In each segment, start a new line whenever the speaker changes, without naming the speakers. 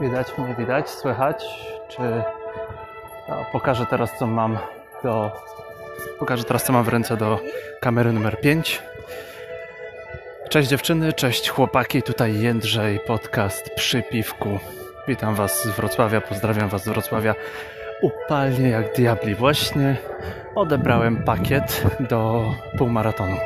Widać mnie, widać, słychać? Czy no, pokażę teraz co mam do. Pokażę teraz co mam w ręce do kamery numer 5. Cześć dziewczyny, cześć chłopaki, tutaj Jędrzej, podcast przy piwku. Witam Was z Wrocławia, pozdrawiam Was z Wrocławia. Upalnie jak diabli. Właśnie odebrałem pakiet do półmaratonu.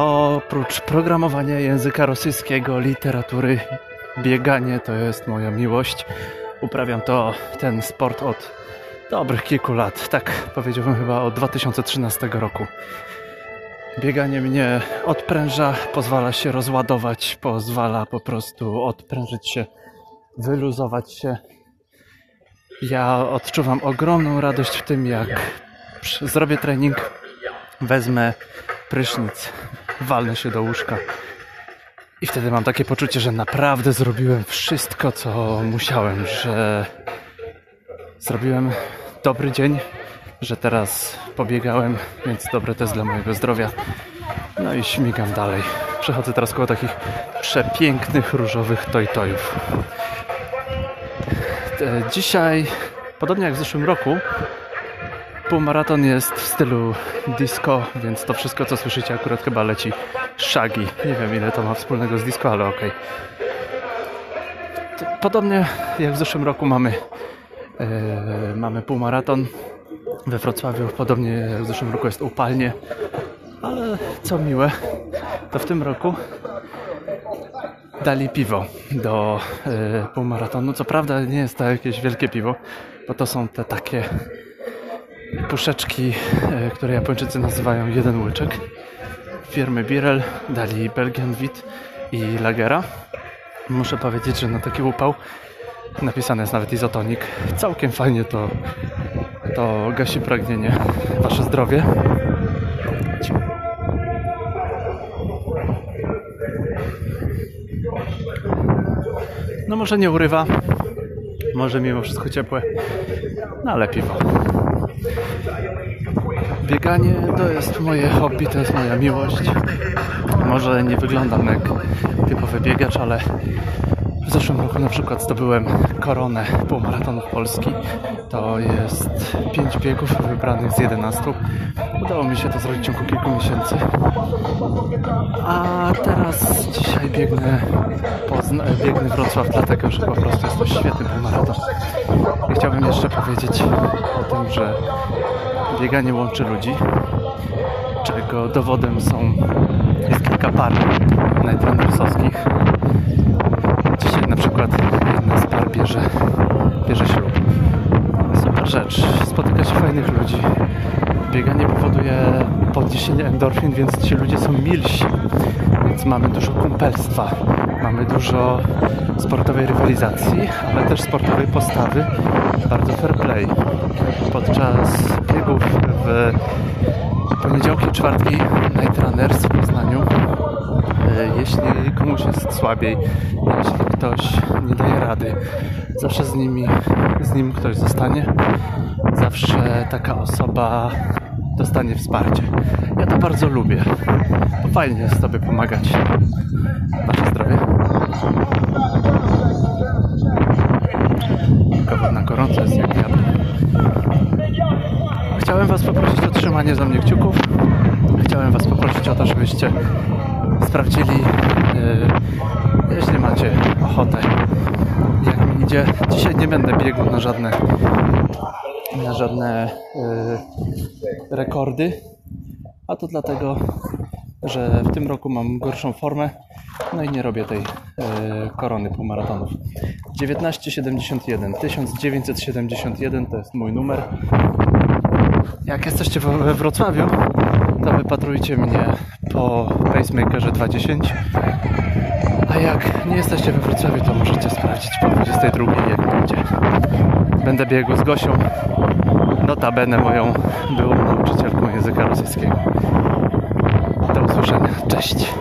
Oprócz programowania języka rosyjskiego, literatury, bieganie to jest moja miłość. Uprawiam to, ten sport od dobrych kilku lat. Tak powiedziałbym chyba od 2013 roku. Bieganie mnie odpręża, pozwala się rozładować, pozwala po prostu odprężyć się, wyluzować się. Ja odczuwam ogromną radość w tym, jak zrobię trening, wezmę prysznic, walnę się do łóżka. I wtedy mam takie poczucie, że naprawdę zrobiłem wszystko, co musiałem, że zrobiłem dobry dzień, że teraz pobiegałem, więc dobre to jest dla mojego zdrowia. No i śmigam dalej. Przechodzę teraz koło takich przepięknych różowych tojtojów. E, dzisiaj, podobnie jak w zeszłym roku, Półmaraton jest w stylu disco, więc to wszystko co słyszycie akurat chyba leci Shaggy. Nie wiem ile to ma wspólnego z disco, ale okej. Okay. Podobnie jak w zeszłym roku mamy, yy, mamy półmaraton we Wrocławiu. Podobnie jak w zeszłym roku jest upalnie. Ale co miłe, to w tym roku dali piwo do yy, półmaratonu. Co prawda nie jest to jakieś wielkie piwo, bo to są te takie puszeczki, e, które Japończycy nazywają jeden łyczek. Firmy Birel dali Belgian Wit i Lagera. Muszę powiedzieć, że na taki upał napisany jest nawet izotonik. Całkiem fajnie to, to gasi pragnienie. Wasze zdrowie. No może nie urywa, może mimo wszystko ciepłe, no ale piwo. Bieganie to jest moje hobby, to jest moja miłość. Może nie wyglądam jak typowy biegacz, ale w zeszłym roku na przykład zdobyłem koronę półmaratonów Polski. To jest 5 biegów wybranych z 11. Udało mi się to zrobić w ciągu kilku miesięcy. A teraz dzisiaj biegnę, Pozna biegnę Wrocław, dlatego że po prostu jest to świetny półmaraton. Chciałbym jeszcze powiedzieć o tym, że bieganie łączy ludzi, czego dowodem są jest kilka par najtrenersowskich. Dzisiaj na przykład jedna z par bierze, bierze ślub. Rzecz. Spotyka się fajnych ludzi. Bieganie powoduje podniesienie endorfin, więc ci ludzie są milsi. Więc mamy dużo kumpelstwa, mamy dużo sportowej rywalizacji, ale też sportowej postawy, bardzo fair play. Podczas biegów w poniedziałki, czwartki Night Runners w Poznaniu jeśli komuś jest słabiej, jeśli ktoś nie daje rady, zawsze z nimi, z nim ktoś zostanie, zawsze taka osoba dostanie wsparcie. Ja to bardzo lubię. Fajnie jest sobie pomagać. Wasze zdrowie. Kawa na gorąco jest jak. Chciałem Was poprosić o trzymanie za mnie kciuków. Chciałem Was poprosić o to, żebyście sprawdzili, yy, jeśli macie ochotę, jak mi idzie. Dzisiaj nie będę biegł na żadne na żadne yy, rekordy, a to dlatego, że w tym roku mam gorszą formę, no i nie robię tej yy, korony półmaratonów. 1971, 1971 to jest mój numer. Jak jesteście we Wrocławiu, to wypatrujcie mnie po pacemakerze 210. A jak nie jesteście we Wrocławiu, to możecie sprawdzić po 22 jak będzie. Będę biegł z Gosią, notabene moją byłą nauczycielką języka rosyjskiego. Do usłyszenia. Cześć!